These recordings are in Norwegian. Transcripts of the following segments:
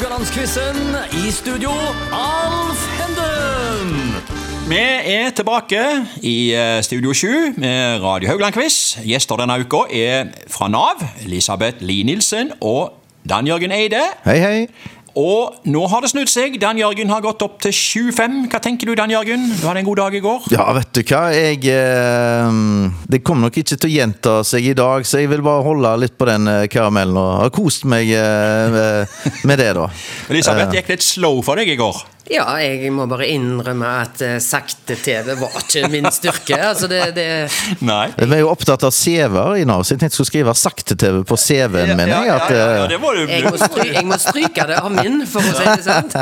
Haugalandsquizen. I studio, Alf Henden. Vi er tilbake i eh, Studio 7 med Radio Haugland-quiz. Gjester denne uka er fra Nav, Elisabeth Lie Nilsen og Dan Jørgen Eide. Hei, hei. Og nå har det snudd seg. Dan Jørgen har gått opp til 7-5. Hva tenker du, Dan Jørgen? Du hadde en god dag i går. Ja, vet du hva. Jeg eh, Det kommer nok ikke til å gjenta seg i dag, så jeg vil bare holde litt på den eh, karamellen og har kost meg eh, med det, da. Elisabeth, gikk litt slow for deg i går? Ja, jeg må bare innrømme at uh, sakte-TV var ikke min styrke. Altså, det, det Nei. Vi er jo opptatt av CV-er i Nav, så jeg tenkte jeg skulle skrive sakte-TV på CV-en min. ja, jeg, ja, at, ja, ja, eh, det må du jeg, må stry, jeg må stryke det av min, for å si det sant.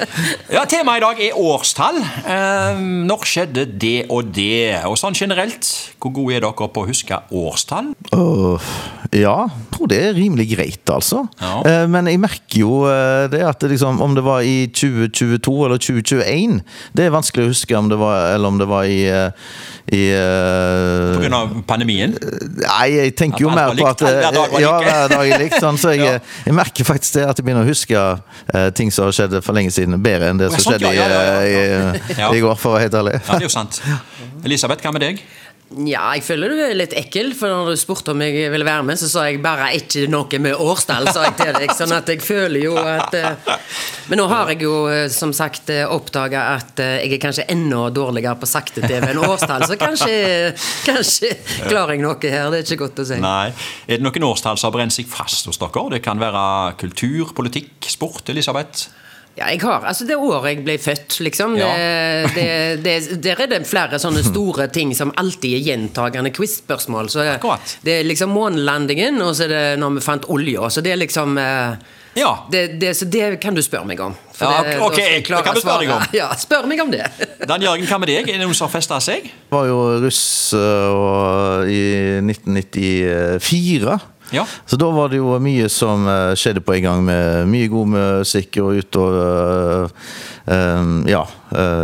Ja, Temaet i dag er årstall. Eh, når skjedde det og det? Og sånn generelt, hvor gode er dere på å huske årstall? Åh, ja, jeg tror det er rimelig greit, altså. Ja. Eh, men jeg merker jo eh, det at det liksom, om det var i 2022 eller 2021, det er vanskelig å huske om det var, eller om det var i, eh, i På grunn av pandemien? Nei, jeg tenker jo mer på at hver dag var Ja, hver dag er likt. Sånn, så jeg, jeg merker faktisk det at jeg begynner å huske ting som har skjedd for lenge siden, bedre enn det som skjedde i, i går, for å være helt ærlig. Ja, det er jo sant. Elisabeth, hva med deg? Ja, jeg føler du er litt ekkel, for når du spurte om jeg ville være med, så sa jeg bare ikke noe med årstall, sa jeg til deg. Sånn at jeg føler jo at eh, Men nå har jeg jo eh, som sagt oppdaga at eh, jeg er kanskje enda dårligere på sakte-TV enn årstall, så kanskje, kanskje klarer jeg noe her. Det er ikke godt å si. Nei. Er det noen årstall som har brent seg fast hos dere? Det kan være kultur, politikk, sport, Elisabeth? Ja, jeg har, altså Det året jeg ble født, liksom. Ja. Det, det, det, der er det flere sånne store ting som alltid er gjentagende quiz-spørsmål. Det, Akkurat. det er liksom månelandingen, og så er det når vi fant olja. Så det er liksom eh, Ja. det, det, Så det kan du spørre meg om. For Ja, det, ok, jeg det kan du spørre deg om. Ja, spør meg om det. Dan Jørgen, hva med deg? Er det noen som har festa seg? Jeg var jo russ og, i 1994. Ja. Så da var det jo mye som øh, skjedde på en gang, med mye god musikk og ut og øh, øh, Ja.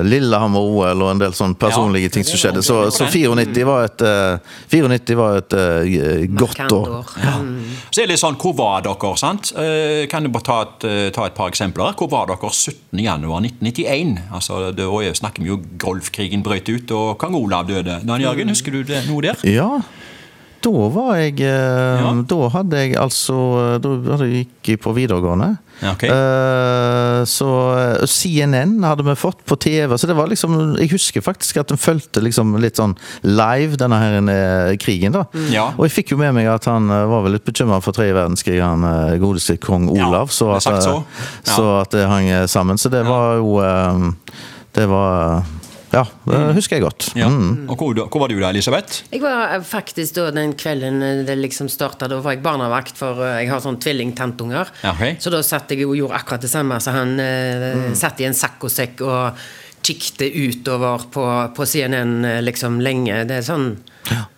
Lillehammer-OL og en del sånne personlige Ja, ting som skjedde. Så, så 94 var et, uh, 94 var et uh, godt år. Ja. Så er det litt sånn, Hvor var dere? sant? Eh, Kan du bare ta et, eh, ta et par eksempler? Hvor var dere 17. januar 1991? Altså, Da er- snakker vi jo Golfkrigen brøt ut, og kong Olav døde. Dan Jørgen, husker du det, noe der? Ja. Da var jeg ja. Da hadde jeg altså Da hadde jeg gikk jeg på videregående. Ja, ok. Eh, så eh, CNN hadde vi fått på TV, så det var liksom Jeg husker faktisk at den fulgte liksom litt sånn live, denne her eh, krigen, da. Ja. Og jeg fikk jo med meg at han eh, var vel litt bekymra for tredje verdenskrig, han eh, godeste kong Olav. så, at, sagt så. eh, så at det hang eh, sammen. Så det var jo eh, Det var Ja, det husker jeg godt. Ja. Mm. Og hvor, hvor var du da, Elisabeth? Jeg var eh, faktisk da den kvelden eh, det liksom starta, da var jeg barnevakt, for eh, jeg har sånn tvillingtantunger. Okay. Så da satt jeg og gjorde akkurat det samme. Så han mm. satt i en saccosekk og kikket utover på, på CNN liksom lenge. Det er sånn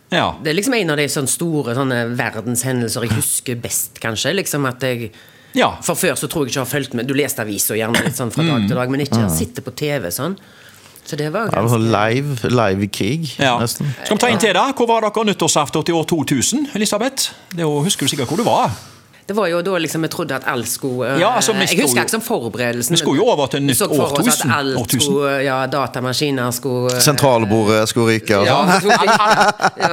Ja. Det er liksom en av de sånne store sånne verdenshendelser jeg husker best, kanskje. Liksom at jeg ja. For før så tror jeg ikke jeg har fulgt med. Du leste aviser gjerne litt sånn fra dag til dag, men ikke sitte på TV sånn. Så det var var ganske sånn live, live i krig, ja. nesten. Skal vi ta inn til da? Hvor var dere nyttårsaften til år 2000, Elisabeth? Det er husker du sikkert hvor du var? Det var jo da liksom jeg trodde at alt skulle eh, Ja, altså, Jeg husker ikke som forberedelsen. vi skulle jo over til nytt vi årtusen. At alt Årtusen. skulle, ja, datamaskiner skulle eh, Sentralbordet skulle ryke og sånn. ja,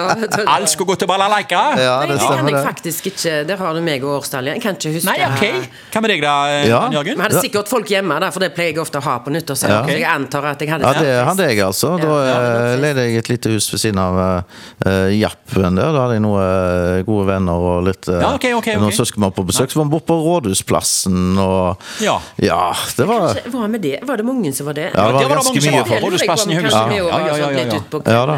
Alt skulle gå til balalaika? Ja, Nei, det det kan stemmer jeg det. faktisk ikke. Der har du meg og årstallet. Jeg kan ikke huske Nei, ok. Hva med deg da, Ja. Jørgen? Vi hadde sikkert folk hjemme, der, for det pleier jeg ofte å ha på nyttårsaften. Ja. Så jeg antar at jeg hadde Ja, det hadde jeg, altså. Da Ja, eh, leide jeg et lite hus ved siden av uh, Jappen der. Da hadde jeg noen uh, gode venner og litt uh, Ja, okay, okay, okay. noen søskenbarn på besøk. Så var vi borte på Rådhusplassen og Ja. Ja, det var Kanskje, var, med det? var det mange som var det? Ja, det var det var ganske mye var på. Rådhusplassen i Haugesund. vi Ja, var ja, ja, sånn ja, litt ja. ut Ja, da.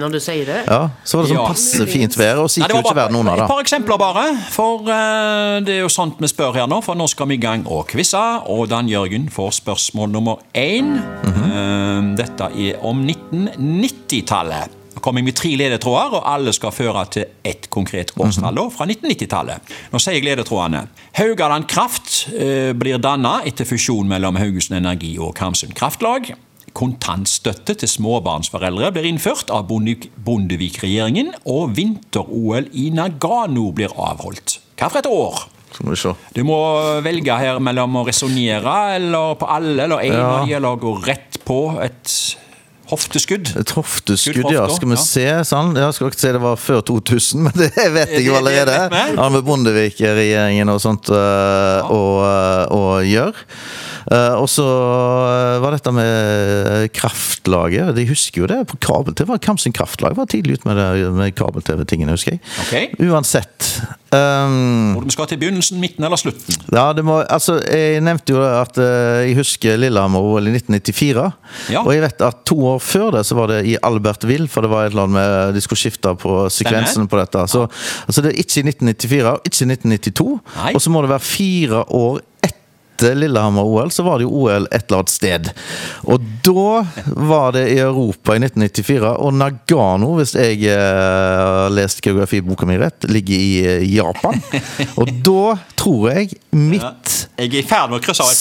når du sier det. Ja, så var det sånn passe fint vær, og så gikk det jo ikke verden noen da. Et par eksempler bare, for uh, det er jo sånt vi spør her nå. For nå skal vi i gang og quize, og Dan Jørgen får spørsmål nummer én. Eh, dette er om 1990-tallet. Kommer med tre ledetråder, og alle skal føre til ett konkret årstall da, fra 1990-tallet. Nå sier jeg ledetrådene. Haugaland Kraft eh, blir danna etter fusjon mellom Haugesund Energi og Karmsund Kraftlag. Kontantstøtte til småbarnsforeldre blir innført av Bondevik-regjeringen, og vinter-OL i Nagano blir avholdt. Hva for et år? Du må velge her mellom å resonnere eller på alle, eller én Ja. eller gå rett på et hofteskudd. Et hofteskudd, Skudd ja. Skal vi ja. se sånn? Jeg skal ikke si det var før 2000, men det vet jeg jo Det- det allerede. Det har med Bondevik-regjeringen og sånt øh, å, øh, å gjøre. Eh, og så øh, var dette med kraftlaget. De husker jo det på kabel-TV. Kamsen Kraftlag var tidlig ute med, det- med kabel-TV-tingene, husker jeg. Ok. Uansett. Um, Hvor vi skal til begynnelsen, midten eller slutten. ja, det må, altså, Jeg nevnte jo at uh, jeg husker Lillehammer-OL i 1994. Ja. Og jeg vet at to år før det så var det i Albertville, for det var et eller annet med de skulle skifte på sekvensen på dette. Så altså, det er ikke i 1994, og ikke i 1992. Nei. Og så må det være fire år etter Lillehammer-OL, så var det jo OL et eller annet sted. Og da var det i Europa i 1994, og Nagano, hvis jeg har har lest geografiboka mi rett, ligger i uh, Japan. Og da tror jeg mitt Jeg er hva svar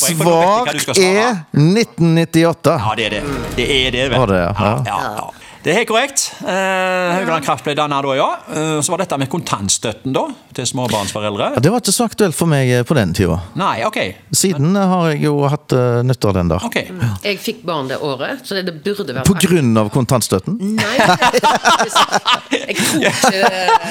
er 1998. Ja, det er det. Det er det, vel. Var det, ja. ja, ja, ja. Det er helt korrekt. Eh, Haugaland Kraft ble dannet da, ja. Eh, så var dette med kontantstøtten da, til småbarnsforeldre. Det var ikke så aktuelt for meg eh, på den tida. Nei, ok. Siden har jeg jo hatt uh, nytte av den der. Ok. Jeg fikk barn det året, så det burde være På grunn av kontantstøtten? Nei, jeg tror ikke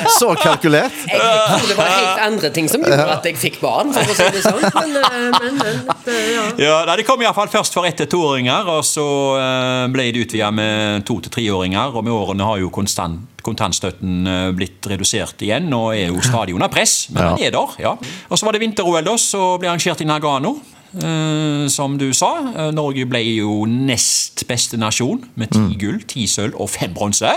Så kalkulert! jeg, jeg tror det var helt andre ting som gjorde at jeg fikk barn, for å si det sånn. Men, eh, men, men eh, ja. Ja, Det kom iallfall først for ett til toåringer, og så eh, ble det utvida med to til treåringer. Og med årene har jo konstant, kontantstøtten eh, blitt redusert igjen og er jo stadig under press. Men Ja. den er der. ja. Og så var det vinter-OL, da, så ble arrangert i Nagano. eh, som du sa. Eh, Norge ble jo nest beste nasjon med ti gull, ti sølv og fem bronse.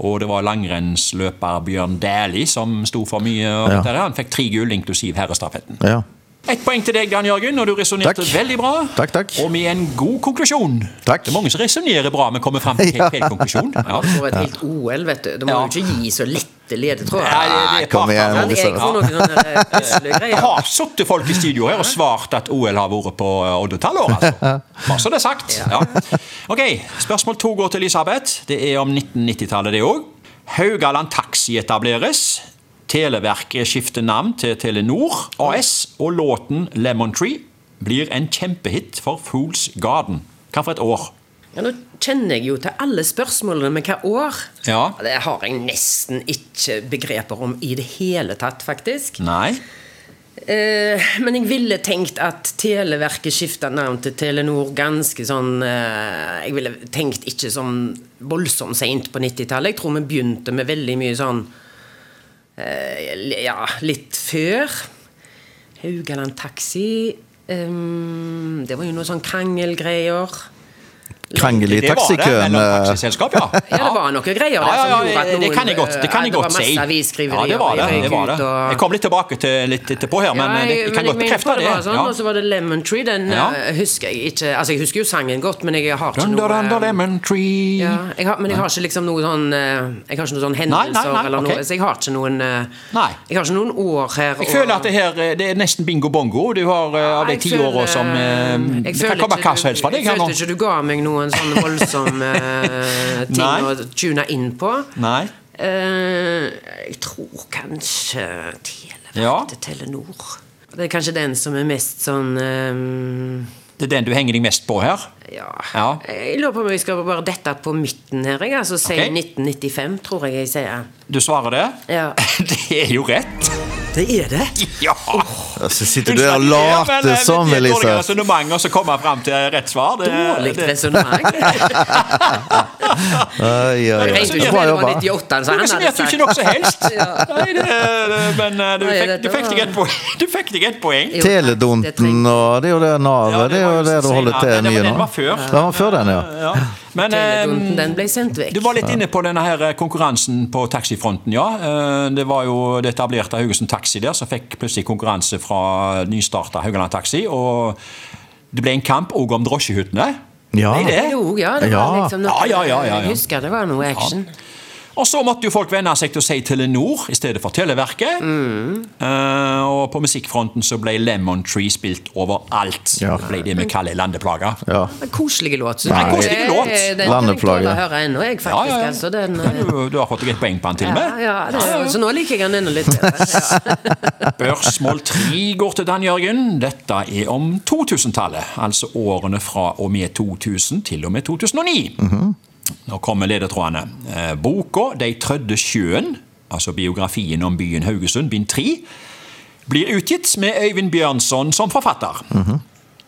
Og det var langrennsløper Bjørn Dæhlie som sto for mye Ja. Han fikk tre gull, inklusiv herrestafetten. Ja. Ett poeng til deg, Dan Jørgen, og du resonnerte veldig bra. Takk, takk. Og med en god konklusjon. Takk. Det er mange som resonnerer bra, men kommer fram til helt feil konklusjon. Ja. får et helt OL, vet du. Du må Ja. jo ikke gi så lette ledetråder. Nei, kom igjen. Men jeg får noen sånne eh, pusle Det greier. har sittet folk i studio her og svart at OL har vært på eh, oddetall år, altså. Bare så det er sagt. Ja. Ok, Spørsmål to går til Elisabeth. Det er om 1990-tallet, det òg. Haugaland Taxi etableres. Televerket skifter navn til Telenor AS, og låten 'Lemon Tree' blir en kjempehit for Fools Garden. Hva for et år? Ja, nå kjenner jeg jo til alle spørsmålene, men hva år? Ja. Det har jeg nesten ikke begreper om i det hele tatt, faktisk. Nei. Eh, men jeg ville tenkt at Televerket skifta navn til Telenor ganske sånn eh, Jeg ville tenkt ikke sånn voldsomt seint på 90-tallet. Jeg tror vi begynte med veldig mye sånn Ja, litt før. Haugaland Taxi Um, Det var jo noe sånn krangelgreier. Krangel i Det var det, taxikøen. eh, taxiselskap, ja. Ja, det var noe greier der ja, ja, ja, gjorde noen det kan jeg godt, det kan jeg eh, godt si. Ja, det var det. jeg det, var det. og- Jeg kom litt tilbake til litt etterpå her, men Ja, det, jeg kan godt bekrefte det. det. Var sånn, ja. Og så var det Lemon Tree. Den Ja. eh, husker jeg ikke Altså, jeg husker jo sangen godt, men jeg har ikke noe under, lemon tree. ja, jeg har, Men jeg har ikke liksom noe sånn eh, Jeg har ikke noen sånn hendelser Nei, nei, nei, eller ok. noe Så jeg har ikke noen eh, Nei. Jeg har ikke noen år her. Jeg føler at det her eh, det er nesten bingo bongo. Du har eh, av de ti åra som eh, Det kan komme hva som helst fra deg her Jeg nå. følte ikke du ga meg noen sånn voldsom uh, ting Nei. å tune inn på. Nei. Uh, jeg tror kanskje Televerket Ja. til Telenor. Det er kanskje den som er mest sånn eh, Det er den du henger deg mest på her? Ja. Ja. Jeg lurer på om jeg skal bare dette på midten her. Jeg. Altså Si okay. 1995, tror jeg jeg sier. Du svarer det? Ja. Det er jo rett. Det er det? Ja! Så sitter du der og later som, Det er dårlig Elise. resonnement og så komme fram til rett svar. Det, Dårlig det- resonnement. Oi, oi, oi. tenkte jo ikke Bra det var jobba. 98, så Du resonnerte jo ikke noe som helst. Nei, det, det, men eh, du fikk, du fikk deg et poeng. Du fikk deg et poeng. Teledonten og Det er jo det navet. Ja, det det er jo det du holder til Men det var- mye nå. den var før. Den var før den, ja. Men eh, den ble sendt vekk. du var litt inne på denne her eh, konkurransen på taxifronten, ja. Eh, Det var jo det etablerte Haugesund Taxi der som fikk plutselig konkurranse fra nystarta Haugaland Taxi. Og det ble en kamp òg om drosjehyttene. Ja. Ble det? Jo, ja, det Ja. var liksom noe Ja, ja, ja, ja, ja. Jeg husker det var noe action. Og så måtte jo folk venne seg til å si Telenor i stedet for Televerket. Eh, og på musikkfronten så ble Lemon Tree spilt overalt. Ja. Det ble det vi kaller landeplager. Ja. En koselig låt. Nei, det- koselig låt. Den kan jeg høre ennå, jeg, faktisk. ja, ja. Altså, den, Du, du har fått deg et poeng på den til og med. ja, det, er- Så nå liker jeg den enda litt bedre. Ja. Spørsmål tre går til Dan Jørgen. Dette er om 2000-tallet. Altså årene fra og med 2000 til og med 2009. Nå kommer ledetrådene. Eh, Boka 'De trødde sjøen', altså biografien om byen Haugesund, bind 3, blir utgitt med Øyvind Bjørnson som forfatter.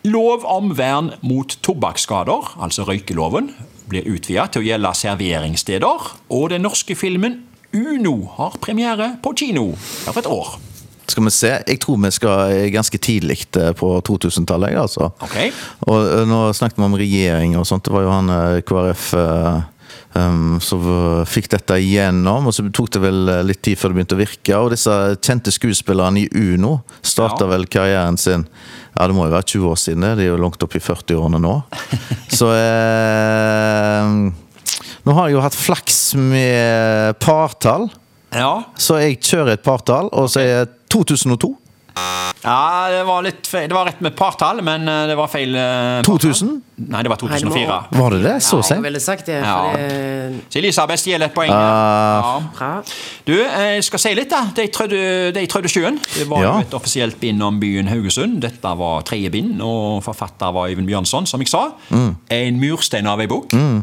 Lov om vern mot tobakksskader, altså røykeloven, blir utvidet til å gjelde serveringssteder. Og den norske filmen Uno har premiere på kino for et år. Skal vi se. Jeg tror vi skal ganske tidlig eh, på 2000-tallet. altså. Ok. Og eh, nå snakket vi om regjering og sånt. Det var jo han eh, KrF eh, um, som eh, fikk dette igjennom. Og så tok det vel eh, litt tid før det begynte å virke. Og disse kjente skuespillerne i Uno starta Ja. vel karrieren sin ja, det må jo være 20 år siden. det. De er jo langt opp i 40-årene nå. Så eh, Nå har jeg jo hatt flaks med partall, Ja. så jeg kjører et partall og så sier 2002. ja, det var litt feil. Det var rett med partall, men eh, det var feil. eh, partall. 2000? Nei, det var 2004. Var det det? Så Jeg Ja, ville sagt det. Ja. For det Så Elisabeth stjeler et poeng. Uh... ja. Du, eh, jeg skal si litt, da. De trødde, de trødde sjøen. Det var Ja. jo et offisielt bind om byen Haugesund. Dette var tredje bind, og forfatter var Øyvind Bjørnson, som jeg sa. Mm. En murstein av ei bok. eh,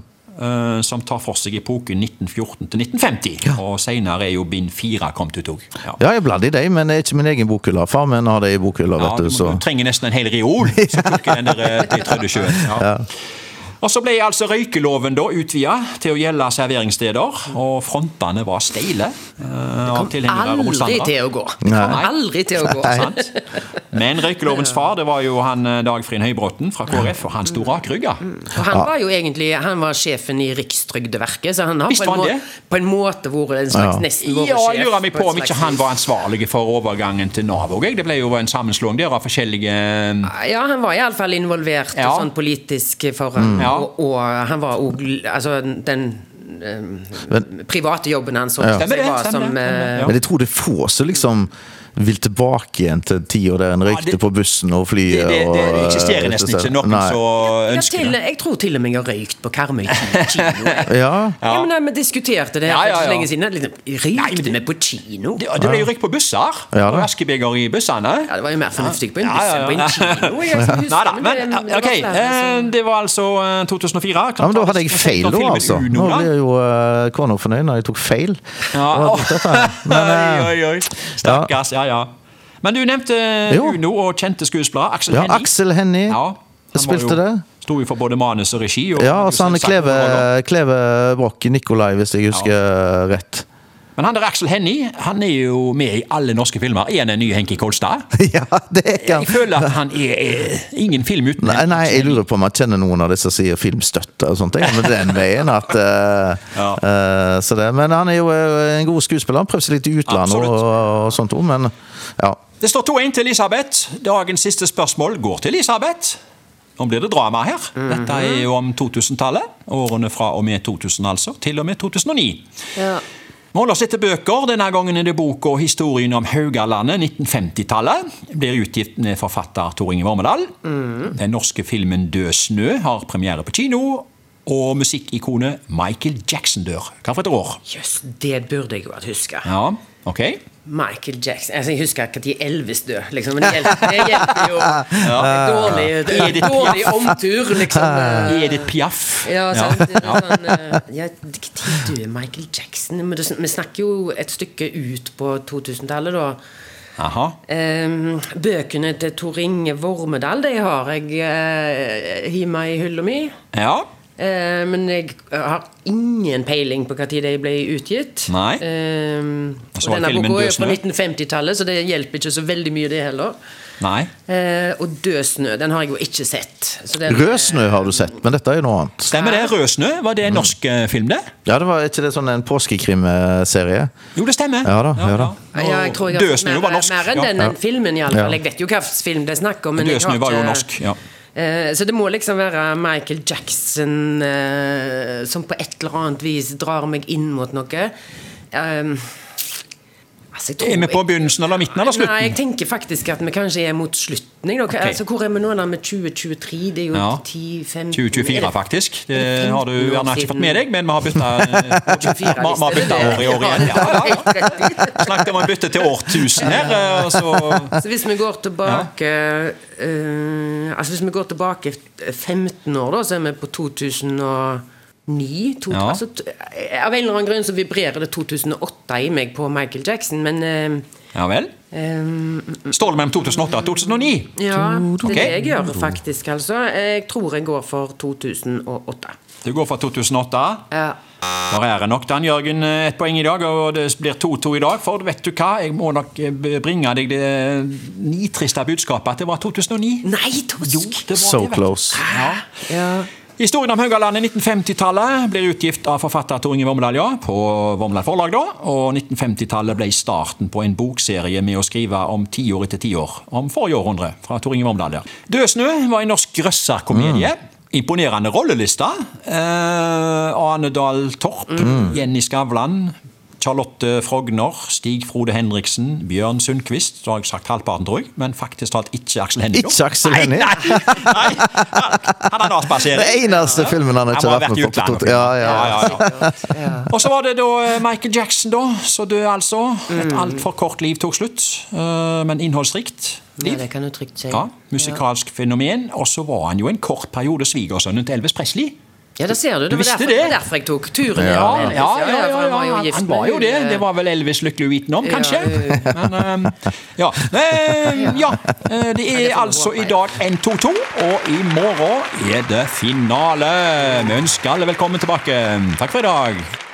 som tar for seg epoken 1914 til 1950. Og senere er jo bind fire kommet ut òg. Ja. Ja, jeg blant i dem, men det er ikke min egen bokhylle. Far min har det i bokhylla, Ja, vet du, du, så du trenger nesten en hel reol som plukker den der til de trødde sjøen. Ja. Og Så ble altså røykeloven da utvida til å gjelde serveringssteder, og frontene var steile eh, det kom Aldri til å gå. Nei. kom aldri til å gå. Sant? Men røykelovens far det var jo han Dagfrin Dagfrid Høybråten fra KrF, og han sto rakrygga. Og han var jo egentlig Han var sjefen i Rikstrygdeverket, så han har på en, må, han på en måte vært en slags Ja. nesten vært Ja, sjef. jeg lurer meg på på om ikke han var ansvarlig for overgangen til Nav òg. Det ble jo en sammenslåing der av forskjellige eh, Ja, han var iallfall involvert Ja. sånn politisk forhold. Ja. Og, og han var òg Altså, den eh, private jobben hans Ja. som, var som ja. Men jeg tror det er få som liksom vil tilbake igjen til tida der en røykte det- på bussen og Det, flyet. det, det eksisterer eh, nesten ikke noen Nei. som ja, ønsker til, det. Jeg tror til og med jeg har røykt på Karmøy kino. jeg. Ja. Ja. men Vi diskuterte det her Ja, for ja, så lenge siden. Liksom, Røykte vi på kino? Det, det ble jo røykt på busser. Ja, og askebeger i bussene. Ja, Det var jo mer fornuftig på en Ja, buss ja, enn på en kino. Jeg husker, Nei da, men men det- det var ok, flere eh, det var altså eh, 2004. ja, men Da hadde jeg feil, da, altså. Nå blir jo kona fornøyd når jeg tok feil. Ja, Det. Men, eh, Oi, oi, oi. Stakkars, ja, ja. Men du nevnte Jo. Uno og kjente skuespillere. Aksel ja, Hennie. Aksel Hennie Ja, spilte jo- det. Sto jo for både manus og regi. Og Ja, og så han noen. Kleve, Kleve Broch, Nikolai, hvis jeg husker rett. Men han der Aksel Hennie han er jo med i alle norske filmer. Er han en ny Henki Kolstad? Ja, det er Jeg han. føler at han er, er ingen film uten Nei, nei, jeg lurer på om jeg kjenner noen av disse som sier filmstøtte og sånt. jeg, Men den veien at uh, Ja. uh, så det, Men han er jo eh, en god skuespiller. Han prøvde seg litt i utlandet og, og sånt òg, men ja. Det står 2-1 til Elisabeth. Dagens siste spørsmål går til Elisabeth. Nå blir det drama her. Dette er jo om 2000-tallet. Årene fra og med 2000, altså. Til og med 2009. Ja. Vi holder oss etter bøker. Denne gangen er det boka 'Historien om Haugalandet 1950-tallet'. Blir utgitt med forfatter Tor Inge Vormedal. Den norske filmen 'Død snø' har premiere på kino. Og musikkikonet Michael Jackson dør. Hva for et år? Jøss, det burde jeg jo hatt huska. Ja, ok. Michael Jackson altså, Jeg husker ikke når Elvis døde, liksom. Men det hjelper, det hjelper jo. Dårlig, Edith dårlig omtur, liksom. Edith Piaf. Ja, sant. Ja. er Sånn, eh, ja, Når døde Michael Jackson? Men det- Vi snakker jo et stykke ut på 2000-tallet, da. Aha. Ehm, bøkene til Tor Inge Vormedal de har jeg hjemme i hylla mi. Ja. Eh, men jeg har ingen peiling på når de ble utgitt. Nei. Ehm, Og denne boka er fra 1950-tallet, så det hjelper ikke så veldig mye, det heller. Nei. Eh, og 'Dødsnø' den har jeg jo ikke sett. Så den- 'Rødsnø' har du sett, men dette er jo noe annet. Stemmer det. 'Rødsnø' var det en norsk mm. film, det? Ja, det var ikke det sånn en påskekrimserie? Jo, det stemmer. Ja da, ja da. Ja, jeg tror jeg har snø mer, var norsk. mer enn ja. den filmen, iallfall. Ja. Jeg vet jo hva film det er snakk om. Men Død jeg har snø var jo norsk, ja. Eh, så det må liksom være Michael Jackson eh, som på et eller annet vis drar meg inn mot noe. Um, altså, tror- Er vi på begynnelsen eller midten eller slutten? Nei, jeg tenker faktisk at vi kanskje er mot slutten. Okay. Altså, hvor er vi nå da med 2023? Det er jo Ja. 10, 15 2024, faktisk. Det har du gjerne ikke fått med deg, men vi har bytta 24, vi har bytta år i år igjen. Ja, ja. Snakket om å bytte til årtusen her. eh, Så Så hvis vi går tilbake uh, Altså hvis vi går tilbake 15 år, da, så er vi på 2009. To, Ja. altså, av en eller annen grunn så vibrerer det 2008 i meg på Michael Jackson, men uh, Ja vel. Um, Står det mellom 2008 og 2009? Ja, det er det jeg gjør faktisk, altså. Jeg tror jeg går for 2008. Du går for 2008. Ja. Der er det nok Dan Jørgen et poeng i dag, og det blir 2-2 i dag. For vet du hva, jeg må nok eh, bringe deg det nitriste budskapet at det var 2009. Nei, Jo, det var So det, close. Ja. Ja. Historien om Haugaland i 1950-tallet blir utgitt av forfatter Tor Inge Vormedal ja, på Vormedal forlag. da, og 1950-tallet ble starten på en bokserie med å skrive om tiår etter tiår. Om forrige århundre, fra Tor Inge Vormedal. ja. Død snø var en norsk grøsserkomedie. Imponerende rolleliste. Eh, Ane Dahl Torp, Jenny Skavlan, Charlotte Frogner, Stig Frode Henriksen, Bjørn Sundquist. Så har jeg sagt halvparten, tror jeg, men faktisk talt ikke Aksel Hennie. Ikke Aksel Nei, Hennie? Nei, nei, han har avspasering. Det eneste filmen han ikke har vært med på. Ja, ja. ja, ja, ja. Og så var det da eh, Michael Jackson, da. Så død, altså. Et Mm. altfor kort liv tok slutt, eh, men innholdsrikt Liv. ja, det kan du trygt si. Ja, musikalsk fenomen. Og så var han jo en kort periode svigersønnen til Elvis Presley. Ja, det ser du. Det Du var visste derfor, det? derfor jeg tok turen. Ja, ja, Ja, ja, ja, han var jo gift han med var jo det. eh, Det var vel Elvis lykkelig uvitende om, kanskje. Ja, Men eh, ja. Ja. eh, Det er altså i dag 1-2-2 og i morgen er det finale. Vi ønsker alle velkommen tilbake. Takk for i dag.